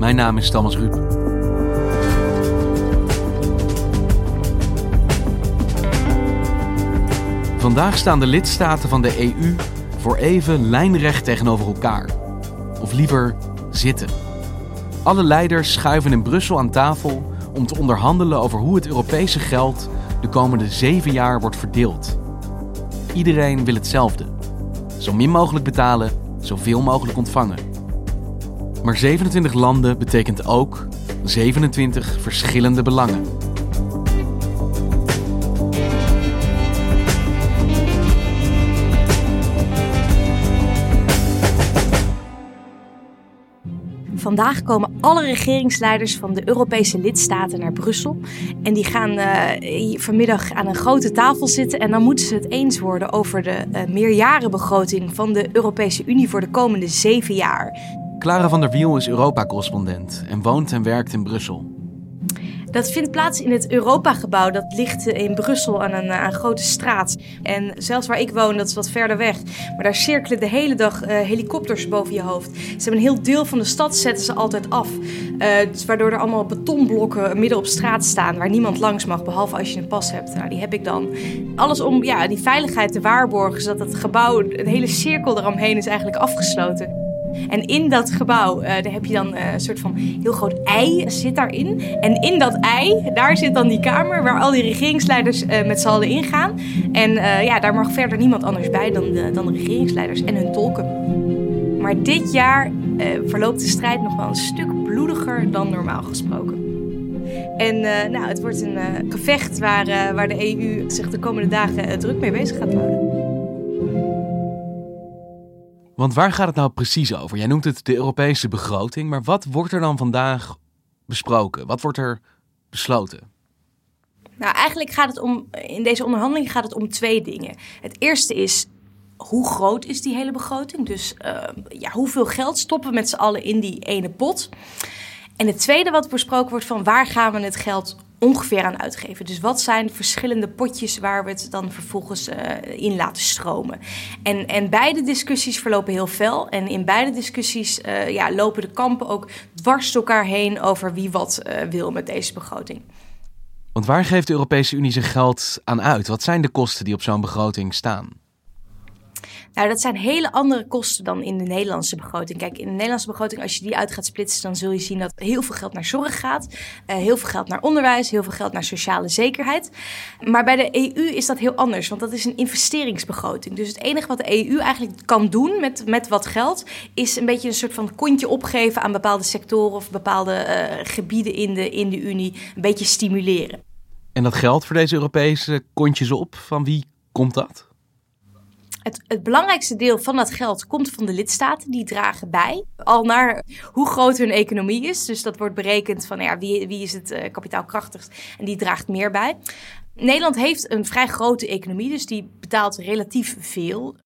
Mijn naam is Thomas Ruip. Vandaag staan de lidstaten van de EU voor even lijnrecht tegenover elkaar. Of liever zitten. Alle leiders schuiven in Brussel aan tafel om te onderhandelen over hoe het Europese geld de komende zeven jaar wordt verdeeld. Iedereen wil hetzelfde. Zo min mogelijk betalen, zoveel mogelijk ontvangen. Maar 27 landen betekent ook 27 verschillende belangen. Vandaag komen alle regeringsleiders van de Europese lidstaten naar Brussel. En die gaan uh, vanmiddag aan een grote tafel zitten. En dan moeten ze het eens worden over de uh, meerjarenbegroting van de Europese Unie voor de komende zeven jaar. Clara van der Wiel is Europa-correspondent en woont en werkt in Brussel. Dat vindt plaats in het Europagebouw. Dat ligt in Brussel aan een, aan een, grote straat. En zelfs waar ik woon, dat is wat verder weg. Maar daar cirkelen de hele dag uh, helikopters boven je hoofd. Ze hebben een heel deel van de stad zetten ze altijd af. Dus waardoor er allemaal betonblokken midden op straat staan waar niemand langs mag, behalve als je een pas hebt. Nou, die heb ik dan. Alles om ja, die veiligheid te waarborgen, zodat het gebouw, een hele cirkel eromheen is eigenlijk afgesloten. En in dat gebouw, uh, daar heb je dan uh, een soort van heel groot ei zit daarin. En in dat ei, daar zit dan die kamer waar al die regeringsleiders uh, met z'n allen ingaan. En ja, daar mag verder niemand anders bij dan de, dan de regeringsleiders en hun tolken. Maar dit jaar verloopt de strijd nog wel een stuk bloediger dan normaal gesproken. En nou, het wordt een gevecht waar, waar de EU zich de komende dagen druk mee bezig gaat houden. Want waar gaat het nou precies over? Jij noemt het de Europese begroting, maar wat wordt er dan vandaag besproken? Wat wordt er besloten? Nou, eigenlijk gaat het om, in deze onderhandeling gaat het om twee dingen. Het eerste is, hoe groot is die hele begroting? Dus uh, ja, hoeveel geld stoppen we met z'n allen in die ene pot? En het tweede wat besproken wordt van waar gaan we het geld ongeveer aan uitgeven. Dus wat zijn de verschillende potjes waar we het dan vervolgens uh, in laten stromen. En, en beide discussies verlopen heel fel. En in beide discussies uh, ja, lopen de kampen ook dwars elkaar heen over wie wat uh, wil met deze begroting. Want waar geeft de Europese Unie zijn geld aan uit? Wat zijn de kosten die op zo'n begroting staan? Nou, dat zijn hele andere kosten dan in de Nederlandse begroting. Kijk, in de Nederlandse begroting, als je die uit gaat splitsen, dan zul je zien dat heel veel geld naar zorg gaat, uh, heel veel geld naar onderwijs, heel veel geld naar sociale zekerheid. Maar bij de EU is dat heel anders, want dat is een investeringsbegroting. Dus het enige wat de EU eigenlijk kan doen met, met wat geld, is een beetje een soort van kontje opgeven aan bepaalde sectoren of bepaalde uh, gebieden in de, in de Unie, een beetje stimuleren. En dat geld voor deze Europese kontjes op, van wie komt dat? Het, het, belangrijkste deel van dat geld komt van de lidstaten. Die dragen bij. Al naar hoe groot hun economie is. Dus dat wordt berekend van ja, wie, wie is het uh, kapitaalkrachtigst. En die draagt meer bij. Nederland heeft een vrij grote economie. Dus die betaalt relatief veel.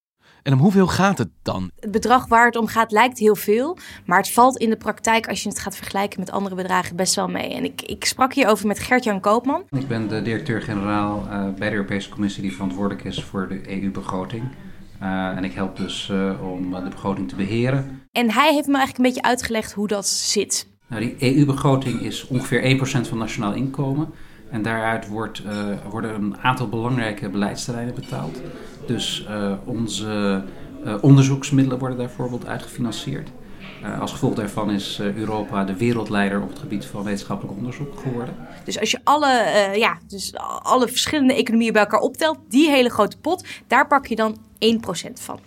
En om hoeveel gaat het dan? Het bedrag waar het om gaat lijkt heel veel. Maar het valt in de praktijk, als je het gaat vergelijken met andere bedragen, best wel mee. En ik, ik sprak hierover met Gert-Jan Koopman. Ik ben de directeur-generaal uh, bij de Europese Commissie die verantwoordelijk is voor de EU-begroting. Uh, en ik help dus uh, om de begroting te beheren. En hij heeft me eigenlijk een beetje uitgelegd hoe dat zit. Nou, die EU-begroting is ongeveer 1% van nationaal inkomen. En daaruit wordt, uh, worden een aantal belangrijke beleidsterreinen betaald. Dus onze onderzoeksmiddelen worden daar bijvoorbeeld uitgefinancierd. Uh, als gevolg daarvan is uh, Europa de wereldleider op het gebied van wetenschappelijk onderzoek geworden. Dus als je alle, uh, ja, dus alle verschillende economieën bij elkaar optelt, die hele grote pot, daar pak je dan 1% van.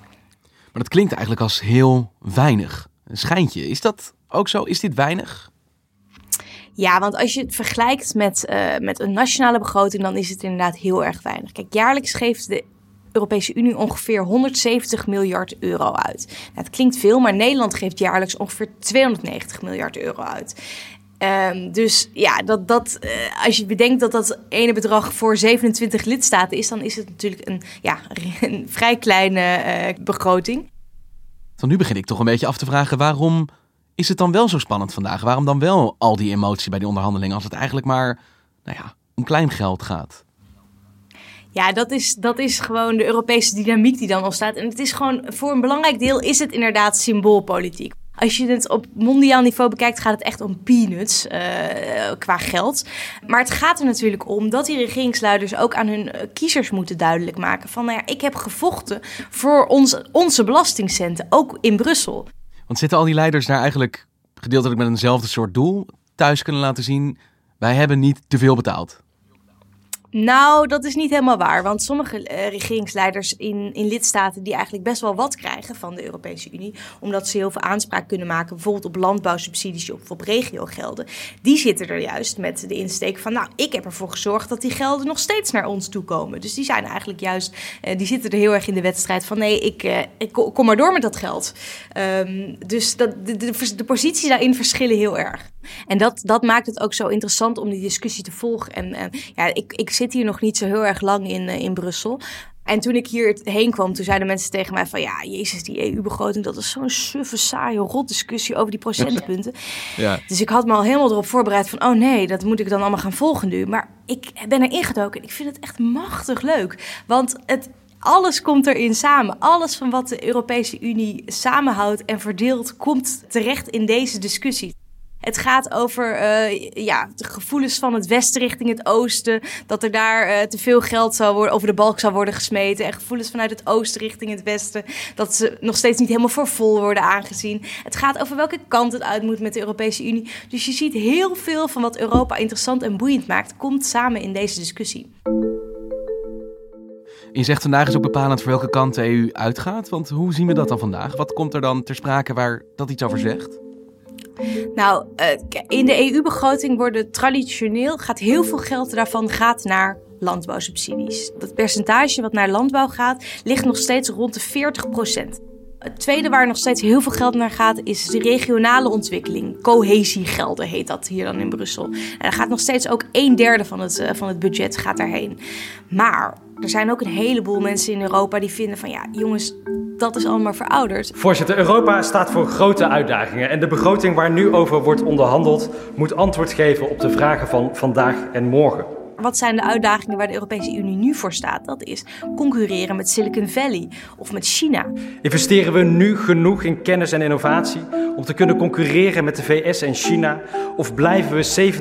Maar dat klinkt eigenlijk als heel weinig. Een schijntje. Is dat ook zo? Is dit weinig? Ja, want als je het vergelijkt met, uh, met een nationale begroting, dan is het inderdaad heel erg weinig. Kijk, jaarlijks geeft de Europese Unie ongeveer 170 miljard euro uit. Nou, het klinkt veel, maar Nederland geeft jaarlijks ongeveer 290 miljard euro uit. Um, dus ja, dat, dat, uh, als je bedenkt dat dat ene bedrag voor 27 lidstaten is, dan is het natuurlijk een, ja, een vrij kleine uh, begroting. Van nu begin ik toch een beetje af te vragen waarom is het dan wel zo spannend vandaag? Waarom dan wel al die emotie bij die onderhandelingen als het eigenlijk maar nou ja, om klein geld gaat? Ja, dat is, dat is gewoon de Europese dynamiek die dan ontstaat. En het is gewoon, voor een belangrijk deel is het inderdaad symboolpolitiek. Als je het op mondiaal niveau bekijkt, gaat het echt om peanuts uh, qua geld. Maar het gaat er natuurlijk om dat die regeringsleiders ook aan hun eh, kiezers moeten duidelijk maken: van nou ja, ik heb gevochten voor ons, onze belastingcenten, ook in Brussel. Want zitten al die leiders daar eigenlijk gedeeltelijk met eenzelfde soort doel thuis kunnen laten zien: wij hebben niet te veel betaald? Nou, dat is niet helemaal waar. Want sommige uh, regeringsleiders in, in lidstaten die eigenlijk best wel wat krijgen van de Europese Unie, omdat ze heel veel aanspraak kunnen maken, bijvoorbeeld op landbouwsubsidies of op regiogelden, die zitten er juist met de insteek van, nou, ik heb ervoor gezorgd dat die gelden nog steeds naar ons toe komen. Dus die zijn eigenlijk juist, uh, die zitten er heel erg in de wedstrijd van, nee, ik, uh, ik kom maar door met dat geld. Um, dus dat, de, de posities daarin verschillen heel erg. En dat, dat maakt het ook zo interessant om die discussie te volgen. En, en ja, ik, ik zit hier nog niet zo heel erg lang in, in Brussel. En toen ik hier heen kwam, toen zeiden mensen tegen mij van... ja, jezus, die EU-begroting, dat is zo'n suffe, saaie, rot discussie over die procentpunten. ja. Dus ik had me al helemaal erop voorbereid van... oh nee, dat moet ik dan allemaal gaan volgen nu. Maar ik ben er ingedoken en ik vind het echt machtig leuk. Want het, alles komt erin samen. Alles van wat de Europese Unie samenhoudt en verdeelt... komt terecht in deze discussie. Het gaat over uh, ja, de gevoelens van het westen richting het oosten. Dat er daar uh, te veel geld zou worden, over de balk zou worden gesmeten. En gevoelens vanuit het oosten richting het westen. Dat ze nog steeds niet helemaal voor vol worden aangezien. Het gaat over welke kant het uit moet met de Europese Unie. Dus je ziet heel veel van wat Europa interessant en boeiend maakt, komt samen in deze discussie. Je zegt vandaag is ook bepalend voor welke kant de EU uitgaat. Want hoe zien we dat dan vandaag? Wat komt er dan ter sprake waar dat iets over zegt? Nou, uh, in de EU-begroting worden traditioneel gaat heel veel geld daarvan gaat naar landbouwsubsidies. Dat percentage wat naar landbouw gaat, ligt nog steeds rond de 40 procent. Het tweede waar nog steeds heel veel geld naar gaat, is de regionale ontwikkeling. Cohesiegelden heet dat hier dan in Brussel. En daar gaat nog steeds ook een derde van het, uh, van het budget gaat daarheen. Maar er zijn ook een heleboel mensen in Europa die vinden van ja, jongens, dat is allemaal verouderd. Voorzitter, Europa staat voor grote uitdagingen. En de begroting waar nu over wordt onderhandeld, moet antwoord geven op de vragen van vandaag en morgen. Wat zijn de uitdagingen waar de Europese Unie nu voor staat? Dat is concurreren met Silicon Valley of met China. Investeren we nu genoeg in kennis en innovatie om te kunnen concurreren met de VS en China? Of blijven we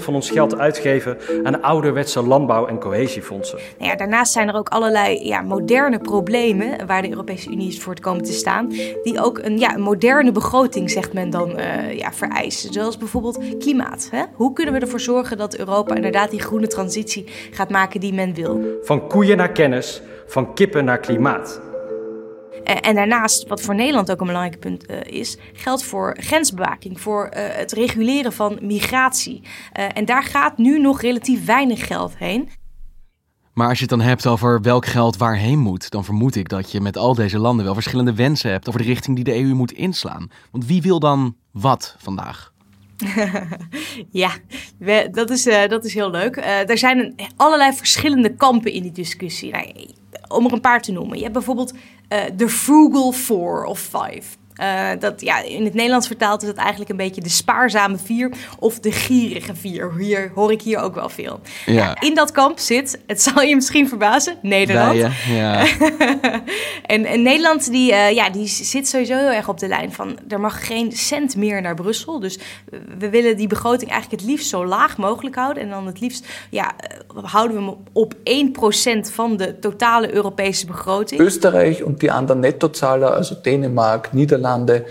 70% van ons geld uitgeven aan ouderwetse landbouw- en cohesiefondsen? Nou ja, daarnaast zijn er ook allerlei ja, moderne problemen waar de Europese Unie is voor te komen te staan, die ook een, ja, een moderne begroting, zegt men dan, uh, ja, vereisen. Zoals bijvoorbeeld klimaat. Hè? Hoe kunnen we ervoor zorgen dat Europa inderdaad die groene transitie gaat maken die men wil? Van koeien naar kennis, van kippen naar klimaat. En daarnaast, wat voor Nederland ook een belangrijk punt uh, is, geldt voor grensbewaking, voor uh, het reguleren van migratie. Uh, en daar gaat nu nog relatief weinig geld heen. Maar als je het dan hebt over welk geld waarheen moet, dan vermoed ik dat je met al deze landen wel verschillende wensen hebt over de richting die de EU moet inslaan. Want wie wil dan wat vandaag? ja, dat, is, uh, dat is heel leuk. Uh, er zijn allerlei verschillende kampen in die discussie. Nou, om er een paar te noemen. Je hebt bijvoorbeeld uh, de Frugal Four of Five. Uh, dat, ja, in het Nederlands vertaald is dat eigenlijk een beetje de spaarzame vier of de gierige vier. Hier hoor ik hier ook wel veel. Ja. Ja, in dat kamp zit, het zal je misschien verbazen, Nederland. ja. en, en, Nederland die, uh, ja, die zit sowieso heel erg op de lijn van er mag geen cent meer naar Brussel. Dus we willen die begroting eigenlijk het liefst zo laag mogelijk houden. En dan het liefst ja, houden we hem op 1% van de totale Europese begroting. Oostenrijk en die anderen Nettozahler, also Dänemark, Nederland. Niederlande,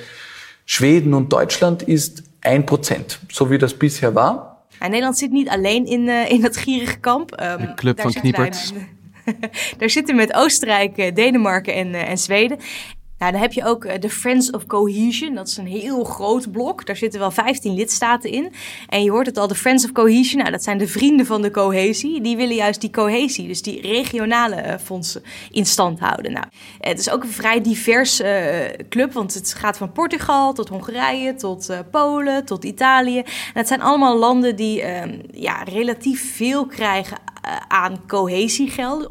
Schweden und Deutschland ist 1%, so wie das bisher war. Nederland zit niet alleen in, uh, in dat gierige kamp. Um, de club van kniepers. daar zitten we met Oostenrijk, eh, Denemarken en, uh, en Zweden. Nou, dan heb je ook eh, de Friends of Cohesion. Dat is een heel groot blok. Daar zitten wel 15 lidstaten in. En je hoort het al, de Friends of Cohesion. Nou, dat zijn de vrienden van de cohesie. Die willen juist die cohesie, dus die regionale uh, fondsen, in stand houden. Nou, het is ook een vrij divers uh, club. Want het gaat van Portugal tot Hongarije, tot Polen, tot Italië. En het zijn allemaal landen die ja, relatief veel krijgen aan cohesiegelden.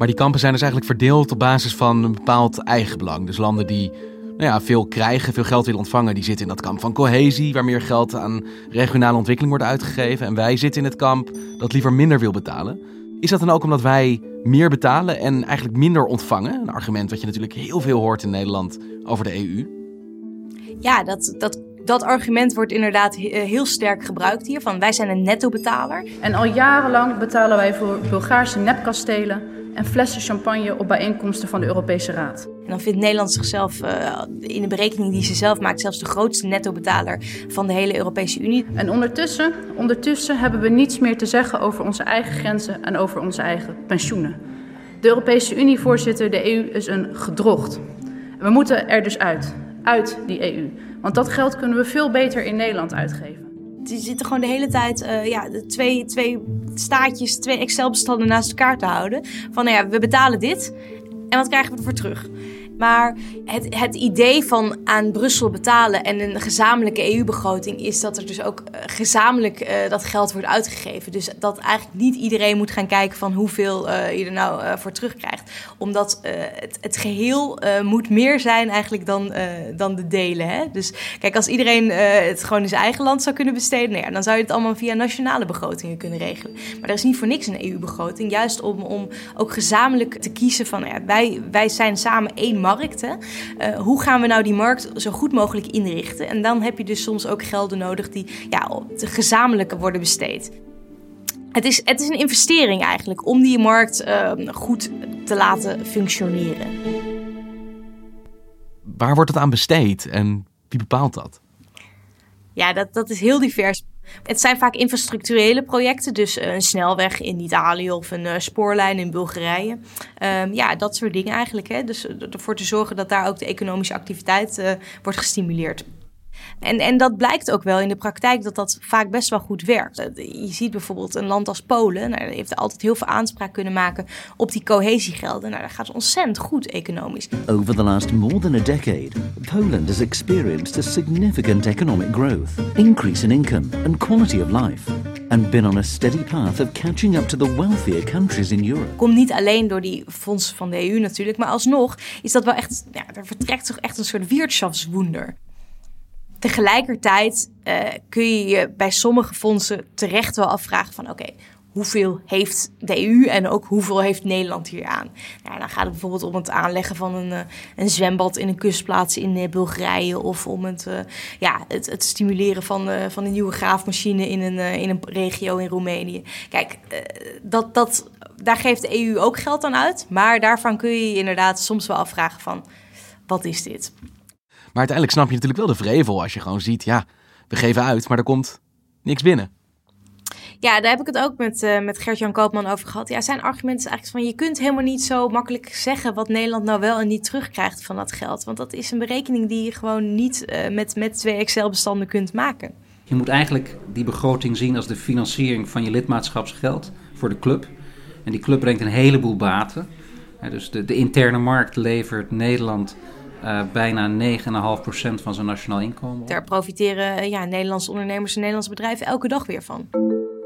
Maar die kampen zijn dus eigenlijk verdeeld op basis van een bepaald eigenbelang. Dus landen die nou ja, veel krijgen, veel geld willen ontvangen, die zitten in dat kamp van cohesie, waar meer geld aan regionale ontwikkeling wordt uitgegeven. En wij zitten in het kamp dat liever minder wil betalen. Is dat dan ook omdat wij meer betalen en eigenlijk minder ontvangen? Een argument wat je natuurlijk heel veel hoort in Nederland over de EU. Ja, dat, dat dat argument wordt inderdaad heel sterk gebruikt hier. Van wij zijn een netto-betaler. En al jarenlang betalen wij voor Bulgaarse nepkastelen en flessen champagne op bijeenkomsten van de Europese Raad. En dan vindt Nederland zichzelf uh, in de berekening die ze zelf maakt zelfs de grootste netto-betaler van de hele Europese Unie. En ondertussen, ondertussen hebben we niets meer te zeggen over onze eigen grenzen en over onze eigen pensioenen. De Europese Unie, voorzitter, de EU is een gedrocht. We moeten er dus uit, uit die EU. Want dat geld kunnen we veel beter in Nederland uitgeven die zitten gewoon de hele tijd uh, ja, twee, twee staatjes, twee Excel-bestanden naast elkaar te houden. Van nou ja, we betalen dit en wat krijgen we ervoor terug? Maar het, het idee van aan Brussel betalen en een gezamenlijke EU-begroting is dat er dus ook uh, gezamenlijk uh, dat geld wordt uitgegeven. Dus dat eigenlijk niet iedereen moet gaan kijken van hoeveel uh, je er nou voor terugkrijgt. Omdat het, het, geheel moet meer zijn eigenlijk dan, dan de delen. Hè? Dus kijk, als iedereen het gewoon in zijn eigen land zou kunnen besteden, nou ja, dan zou je het allemaal via nationale begrotingen kunnen regelen. Maar er is niet voor niks een EU-begroting. Juist om, om ook gezamenlijk te kiezen van nou ja, wij, wij zijn samen één markt markten. Uh, hoe gaan we nou die markt zo goed mogelijk inrichten? En dan heb je dus soms ook gelden nodig die ja, gezamenlijk worden besteed. Het is, het is een investering eigenlijk om die markt uh, goed te laten functioneren. Waar wordt het aan besteed en wie bepaalt dat? Ja, dat, dat is heel divers. Het zijn vaak infrastructurele projecten, dus eh, een snelweg in Italië of een uh, spoorlijn in Bulgarije. Um, ja, dat soort dingen eigenlijk. Hè? Dus eh, ervoor te zorgen dat daar ook de economische activiteit wordt gestimuleerd. En, en dat blijkt ook wel in de praktijk dat dat vaak best wel goed werkt. Je ziet bijvoorbeeld een land als Polen, nou, heeft altijd heel veel aanspraak kunnen maken op die cohesiegelden. Nou, dat gaat ontzettend goed economisch. Over the last more than a decade, Poland has experienced a significant economic growth, increase in income and quality of life. And been on a steady path of catching up to the wealthier countries in Europe. Komt niet alleen door die fondsen van de EU natuurlijk, maar alsnog is dat wel echt, ja, er vertrekt toch echt een soort wirtschaftswunder. Tegelijkertijd uh, kun je je bij sommige fondsen terecht wel afvragen van oké, hoeveel heeft de EU en ook hoeveel heeft Nederland hier aan? Nou, dan gaat het bijvoorbeeld om het aanleggen van een, uh, een zwembad in een kustplaats in uh, Bulgarije of om het, ja, het, het, stimuleren van, van een nieuwe graafmachine in een, in een regio in Roemenië. Kijk, dat, dat, daar geeft de EU ook geld aan uit, maar daarvan kun je je inderdaad soms wel afvragen van wat is dit? Maar uiteindelijk snap je natuurlijk wel de vrevel als je gewoon ziet, ja, we geven uit, maar er komt niks binnen. Ja, daar heb ik het ook met, uh, met Gert-Jan Koopman over gehad. Ja, zijn argument is eigenlijk van je kunt helemaal niet zo makkelijk zeggen wat Nederland nou wel en niet terugkrijgt van dat geld. Want dat is een berekening die je gewoon niet uh, met, met twee Excel-bestanden kunt maken. Je moet eigenlijk die begroting zien als de financiering van je lidmaatschapsgeld voor de club. En die club brengt een heleboel baten. dus de, de interne markt levert Nederland uh, bijna 9,5% van zijn nationaal inkomen. Daar profiteren ja, Nederlandse ondernemers en Nederlandse bedrijven elke dag weer van.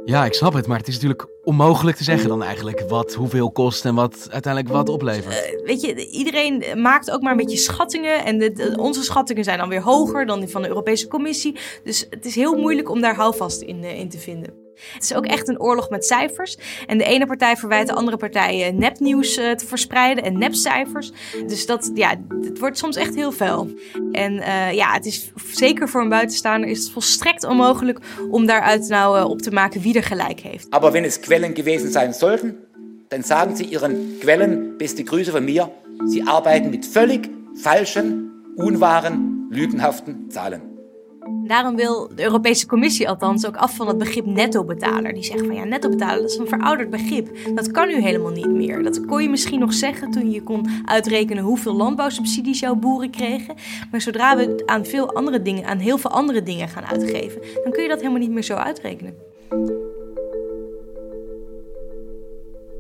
Ja, ik snap het, maar het is natuurlijk onmogelijk te zeggen dan eigenlijk wat hoeveel kost en wat uiteindelijk wat oplevert. Uh, weet je, iedereen maakt ook maar een beetje schattingen en de, onze schattingen zijn dan weer hoger dan die van de Europese Commissie. Dus het is heel moeilijk om daar houvast in, uh, in te vinden. Het is ook echt een oorlog met cijfers. En de ene partij verwijt de andere partij nepnieuws uh, te verspreiden en nepcijfers. Dus dat, ja, het wordt soms echt heel vuil. En uh, ja, het is zeker voor een buitenstaander is het volstrekt onmogelijk om daaruit nou uh, op te maken wie er gelijk heeft. Aber wenn es Quellen gewesen sein sollten, dann sagen Sie Ihren Quellen beste Grüße von mir. Sie arbeiten mit völlig falschen, unwahren, lügenhaften Zahlen. Daarom wil de Europese Commissie althans ook af van het begrip netto-betaler. Die zegt van ja, netto-betaler dat is een verouderd begrip. Dat kan nu helemaal niet meer. Dat kon je misschien nog zeggen toen je kon uitrekenen hoeveel landbouwsubsidies jouw boeren kregen. Maar zodra we aan veel andere dingen, aan heel veel andere dingen gaan uitgeven, dan kun je dat helemaal niet meer zo uitrekenen.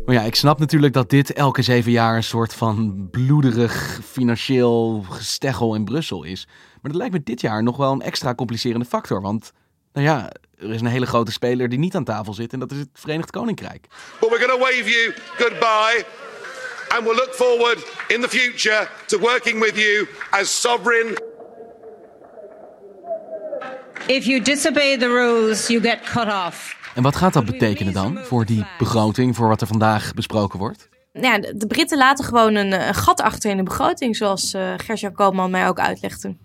Maar ja, ik snap natuurlijk dat dit elke zeven jaar een soort van bloederig financieel gesteggel in Brussel is. Maar dat lijkt me dit jaar nog wel een extra complicerende factor. Want, nou ja, er is een hele grote speler die niet aan tafel zit en dat is het Verenigd Koninkrijk. But we're going to wave you goodbye. And we'll look forward in the future to working with you as sovereign. If you disobey the rules, you get cut off. En wat gaat dat betekenen dan voor die begroting, voor wat er vandaag besproken wordt? Nou ja, de Britten laten gewoon een, een gat achter in de begroting, zoals uh, Gertjan Koopman mij ook uitlegde.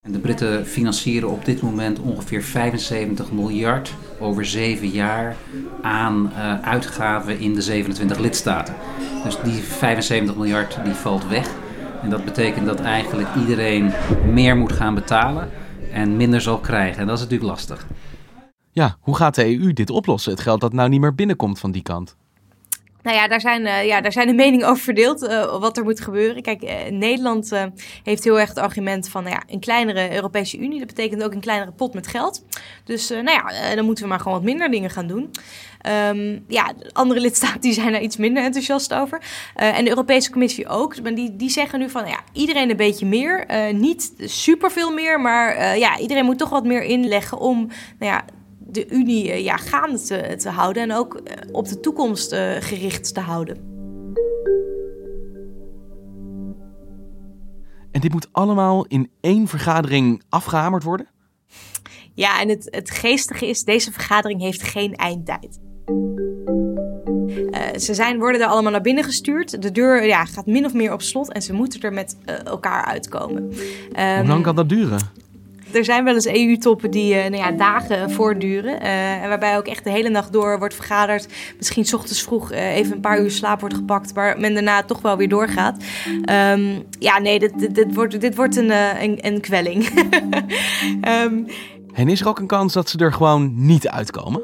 En de Britten financieren op dit moment ongeveer 75 miljard over zeven jaar aan uh, uitgaven in de 27 lidstaten. Dus die 75 miljard die valt weg. En dat betekent dat eigenlijk iedereen meer moet gaan betalen en minder zal krijgen. En dat is natuurlijk lastig. Ja, hoe gaat de EU dit oplossen? Het geld dat nou niet meer binnenkomt van die kant. Nou ja, daar zijn, uh, ja, daar zijn de meningen over verdeeld uh, wat er moet gebeuren. Kijk, uh, Nederland heeft heel erg het argument van nou ja, een kleinere Europese Unie. Dat betekent ook een kleinere pot met geld. Dus nou ja, dan moeten we maar gewoon wat minder dingen gaan doen. Um, ja, andere lidstaten die zijn daar iets minder enthousiast over. en de Europese Commissie ook. Maar die, die zeggen nu van ja, iedereen een beetje meer. niet superveel meer, maar ja, iedereen moet toch wat meer inleggen om nou ja, de Unie ja, gaande te, te houden en ook op de toekomst uh, gericht te houden. En dit moet allemaal in één vergadering afgehamerd worden? Ja, en het, het geestige is, deze vergadering heeft geen eindtijd. Uh, ze zijn, worden er allemaal naar binnen gestuurd. De deur ja, gaat min of meer op slot en ze moeten er met uh, elkaar uitkomen. Um, Hoe lang kan dat duren? Er zijn wel eens EU-toppen die uh, nou ja, dagen voortduren. Uh, en waarbij ook echt de hele nacht door wordt vergaderd. Misschien s ochtends vroeg uh, even een paar uur slaap wordt gepakt. Maar men daarna toch wel weer doorgaat. Um, ja, nee, dit, dit, dit, wordt, dit wordt een, een, een kwelling. um, en is er ook een kans dat ze er gewoon niet uitkomen?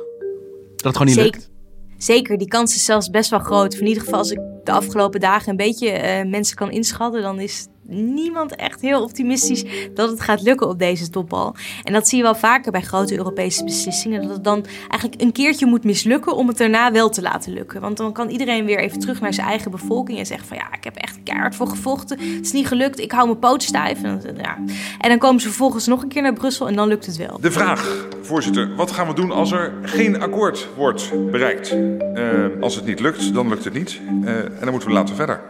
Dat het gewoon niet Zeker. lukt? Zeker, die kans is zelfs best wel groot. In ieder geval, als ik de afgelopen dagen een beetje uh, mensen kan inschatten, dan is niemand echt heel optimistisch dat het gaat lukken op deze topbal. En dat zie je wel vaker bij grote Europese beslissingen. Dat het dan eigenlijk een keertje moet mislukken om het daarna wel te laten lukken. Want dan kan iedereen weer even terug naar zijn eigen bevolking en zeggen van ja, ik heb echt keihard voor gevochten. Het is niet gelukt, ik hou mijn poot stijf. En, ja. en dan komen ze vervolgens nog een keer naar Brussel en dan lukt het wel. De vraag, voorzitter, wat gaan we doen als er geen akkoord wordt bereikt? Uh, als het niet lukt, dan lukt het niet. Uh, en dan moeten we laten verder.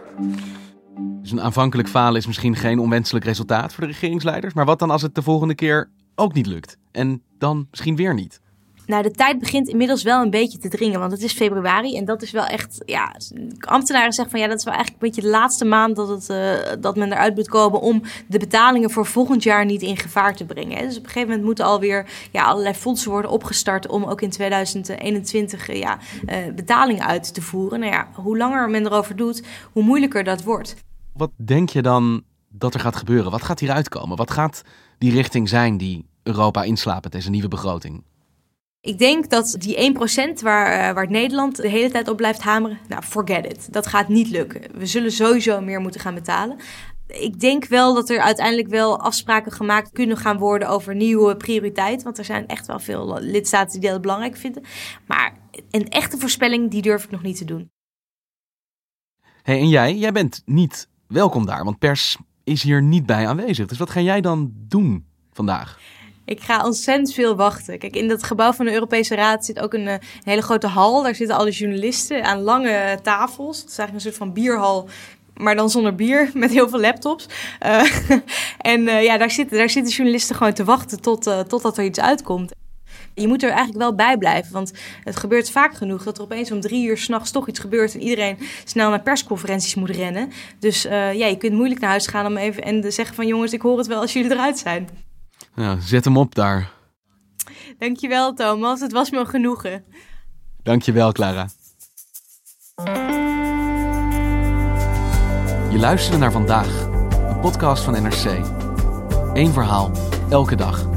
Dus een aanvankelijk falen is misschien geen onwenselijk resultaat voor de regeringsleiders. Maar wat dan als het de volgende keer ook niet lukt? En dan misschien weer niet? Nou, de tijd begint inmiddels wel een beetje te dringen, want het is februari en dat is wel echt, ja, ambtenaren zeggen van ja, dat is wel eigenlijk een beetje de laatste maand dat, het, uh, dat men eruit moet komen om de betalingen voor volgend jaar niet in gevaar te brengen. Hè. Dus op een gegeven moment moeten alweer ja, allerlei fondsen worden opgestart om ook in 2021 uh, ja, uh, betalingen uit te voeren. Nou ja, hoe langer men erover doet, hoe moeilijker dat wordt. Wat denk je dan dat er gaat gebeuren? Wat gaat hieruit komen? Wat gaat die richting zijn die Europa inslaapt met deze nieuwe begroting? Ik denk dat die 1% waar, uh, waar Nederland de hele tijd op blijft hameren, nou, forget it. Dat gaat niet lukken. We zullen sowieso meer moeten gaan betalen. Ik denk wel dat er uiteindelijk wel afspraken gemaakt kunnen gaan worden over nieuwe prioriteiten. Want er zijn echt wel veel lidstaten die dat belangrijk vinden. Maar een echte voorspelling, die durf ik nog niet te doen. Hey, en jij? Jij bent niet welkom daar, want pers is hier niet bij aanwezig. Dus wat ga jij dan doen vandaag? Ik ga ontzettend veel wachten. Kijk, in dat gebouw van de Europese Raad zit ook een, een hele grote hal. Daar zitten alle journalisten aan lange tafels. Het is eigenlijk een soort van bierhal maar dan zonder bier, met heel veel laptops. Uh, en uh, ja, daar zitten, daar zitten journalisten gewoon te wachten tot, uh, totdat er iets uitkomt. Je moet er eigenlijk wel bij blijven, want het gebeurt vaak genoeg dat er opeens om drie uur s'nachts toch iets gebeurt en iedereen snel naar persconferenties moet rennen. Dus ja, je kunt moeilijk naar huis gaan om even en zeggen van jongens, ik hoor het wel als jullie eruit zijn. Ja, zet hem op daar. Dankjewel Thomas, het was me een genoegen. Dankjewel Clara. Je luisterde naar vandaag, een podcast van NRC. Eén verhaal, elke dag.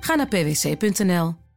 Ga naar pwc.nl.